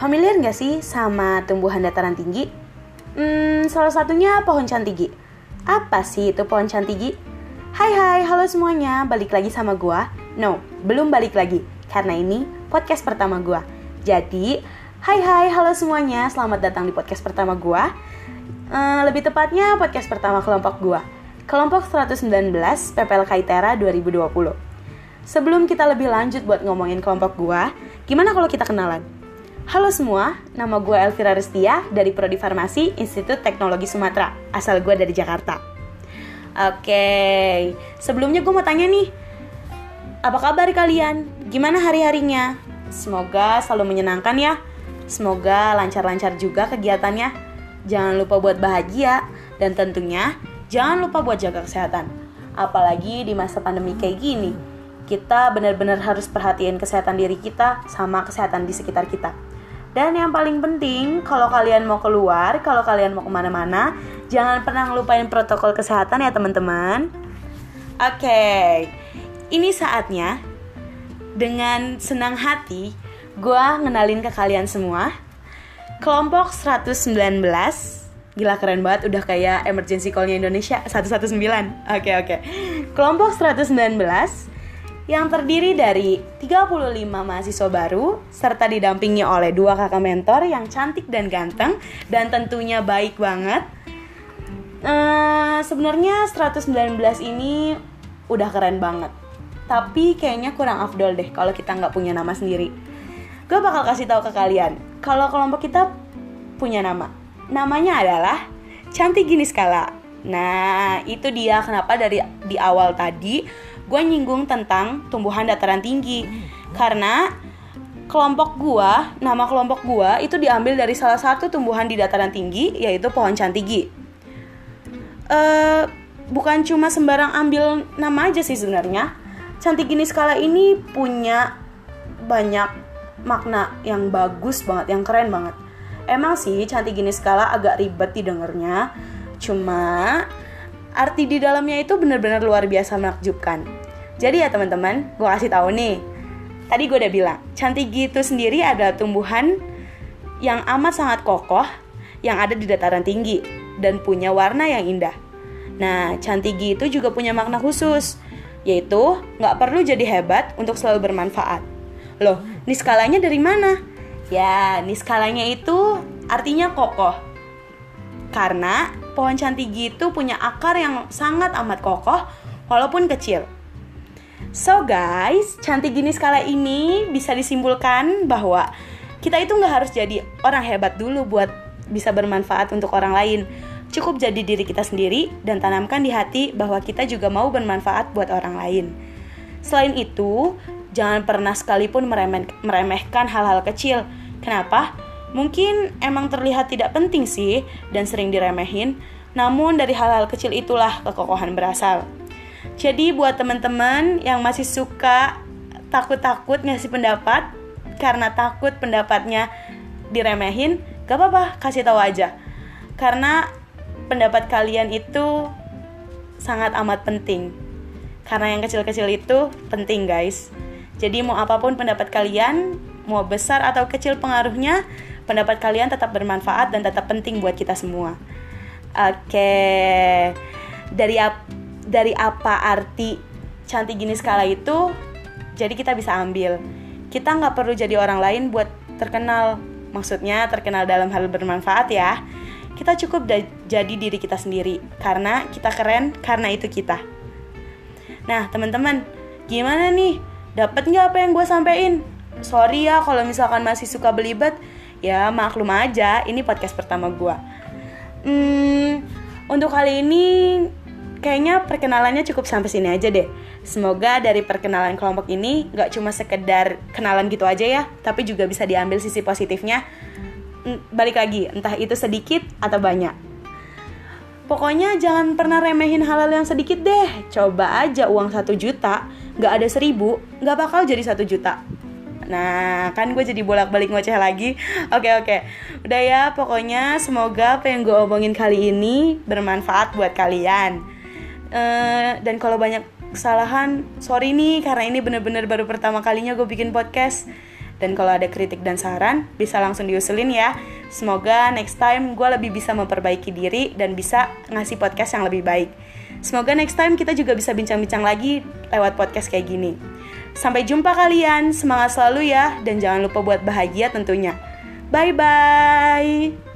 Familiar nggak sih sama tumbuhan dataran tinggi? Hmm, salah satunya pohon cantigi. Apa sih itu pohon cantigi? Hai hai, halo semuanya, balik lagi sama gua. No, belum balik lagi, karena ini podcast pertama gua. Jadi, hai hai, halo semuanya, selamat datang di podcast pertama gua. Uh, lebih tepatnya podcast pertama kelompok gua. Kelompok 119 PPL Kaitera 2020. Sebelum kita lebih lanjut buat ngomongin kelompok gua, gimana kalau kita kenalan? Halo semua, nama gue Elvira Restia dari Prodi Farmasi Institut Teknologi Sumatera, asal gue dari Jakarta. Oke, sebelumnya gue mau tanya nih, apa kabar kalian? Gimana hari-harinya? Semoga selalu menyenangkan ya. Semoga lancar-lancar juga kegiatannya. Jangan lupa buat bahagia dan tentunya jangan lupa buat jaga kesehatan. Apalagi di masa pandemi kayak gini, kita benar-benar harus perhatiin kesehatan diri kita sama kesehatan di sekitar kita. Dan yang paling penting, kalau kalian mau keluar, kalau kalian mau ke mana-mana, jangan pernah ngelupain protokol kesehatan ya teman-teman. Oke, ini saatnya dengan senang hati gue ngenalin ke kalian semua. Kelompok 119 Gila keren banget udah kayak emergency call-nya Indonesia 119 Oke oke. Kelompok 119 yang terdiri dari 35 mahasiswa baru serta didampingi oleh dua kakak mentor yang cantik dan ganteng dan tentunya baik banget. Uh, Sebenarnya 119 ini udah keren banget, tapi kayaknya kurang afdol deh kalau kita nggak punya nama sendiri. Gue bakal kasih tahu ke kalian kalau kelompok kita punya nama. Namanya adalah Cantik Gini Skala. Nah, itu dia kenapa dari di awal tadi gue nyinggung tentang tumbuhan dataran tinggi karena kelompok gue, nama kelompok gue itu diambil dari salah satu tumbuhan di dataran tinggi yaitu pohon cantigi. Uh, bukan cuma sembarang ambil nama aja sih sebenarnya. Cantigini skala ini punya banyak makna yang bagus banget, yang keren banget. Emang sih cantigini skala agak ribet didengarnya, cuma arti di dalamnya itu benar-benar luar biasa menakjubkan. Jadi ya teman-teman, gue kasih tahu nih. Tadi gue udah bilang, cantigi itu sendiri adalah tumbuhan yang amat sangat kokoh yang ada di dataran tinggi dan punya warna yang indah. Nah, cantigi itu juga punya makna khusus, yaitu nggak perlu jadi hebat untuk selalu bermanfaat. Loh, niskalanya dari mana? Ya, niskalanya itu artinya kokoh. Karena pohon cantigi itu punya akar yang sangat amat kokoh walaupun kecil. So guys, cantik gini skala ini bisa disimpulkan bahwa kita itu nggak harus jadi orang hebat dulu buat bisa bermanfaat untuk orang lain. Cukup jadi diri kita sendiri dan tanamkan di hati bahwa kita juga mau bermanfaat buat orang lain. Selain itu, jangan pernah sekalipun meremeh, meremehkan hal-hal kecil. Kenapa? Mungkin emang terlihat tidak penting sih dan sering diremehin, namun dari hal-hal kecil itulah kekokohan berasal. Jadi buat teman-teman yang masih suka takut-takut ngasih pendapat karena takut pendapatnya diremehin, gak apa-apa, kasih tahu aja. Karena pendapat kalian itu sangat amat penting. Karena yang kecil-kecil itu penting, guys. Jadi mau apa pun pendapat kalian, mau besar atau kecil pengaruhnya, pendapat kalian tetap bermanfaat dan tetap penting buat kita semua. Oke. Dari dari apa arti cantik gini skala itu jadi kita bisa ambil. Kita nggak perlu jadi orang lain buat terkenal. Maksudnya terkenal dalam hal bermanfaat ya. Kita cukup jadi diri kita sendiri. Karena kita keren karena itu kita. Nah teman-teman gimana nih? Dapat nggak apa yang gue sampein? Sorry ya kalau misalkan masih suka belibet ya maklum aja ini podcast pertama gue hmm, untuk kali ini Kayaknya perkenalannya cukup sampai sini aja deh. Semoga dari perkenalan kelompok ini gak cuma sekedar kenalan gitu aja ya, tapi juga bisa diambil sisi positifnya. Mm, balik lagi, entah itu sedikit atau banyak. Pokoknya jangan pernah remehin hal-hal yang sedikit deh. Coba aja uang satu juta, gak ada seribu, gak bakal jadi satu juta. Nah, kan gue jadi bolak-balik ngoceh lagi. Oke, okay, oke. Okay. Udah ya, pokoknya semoga apa yang gue omongin kali ini bermanfaat buat kalian. Uh, dan kalau banyak kesalahan, sorry nih karena ini bener-bener baru pertama kalinya gue bikin podcast. Dan kalau ada kritik dan saran, bisa langsung diusulin ya. Semoga next time gue lebih bisa memperbaiki diri dan bisa ngasih podcast yang lebih baik. Semoga next time kita juga bisa bincang-bincang lagi lewat podcast kayak gini. Sampai jumpa kalian, semangat selalu ya, dan jangan lupa buat bahagia tentunya. Bye bye.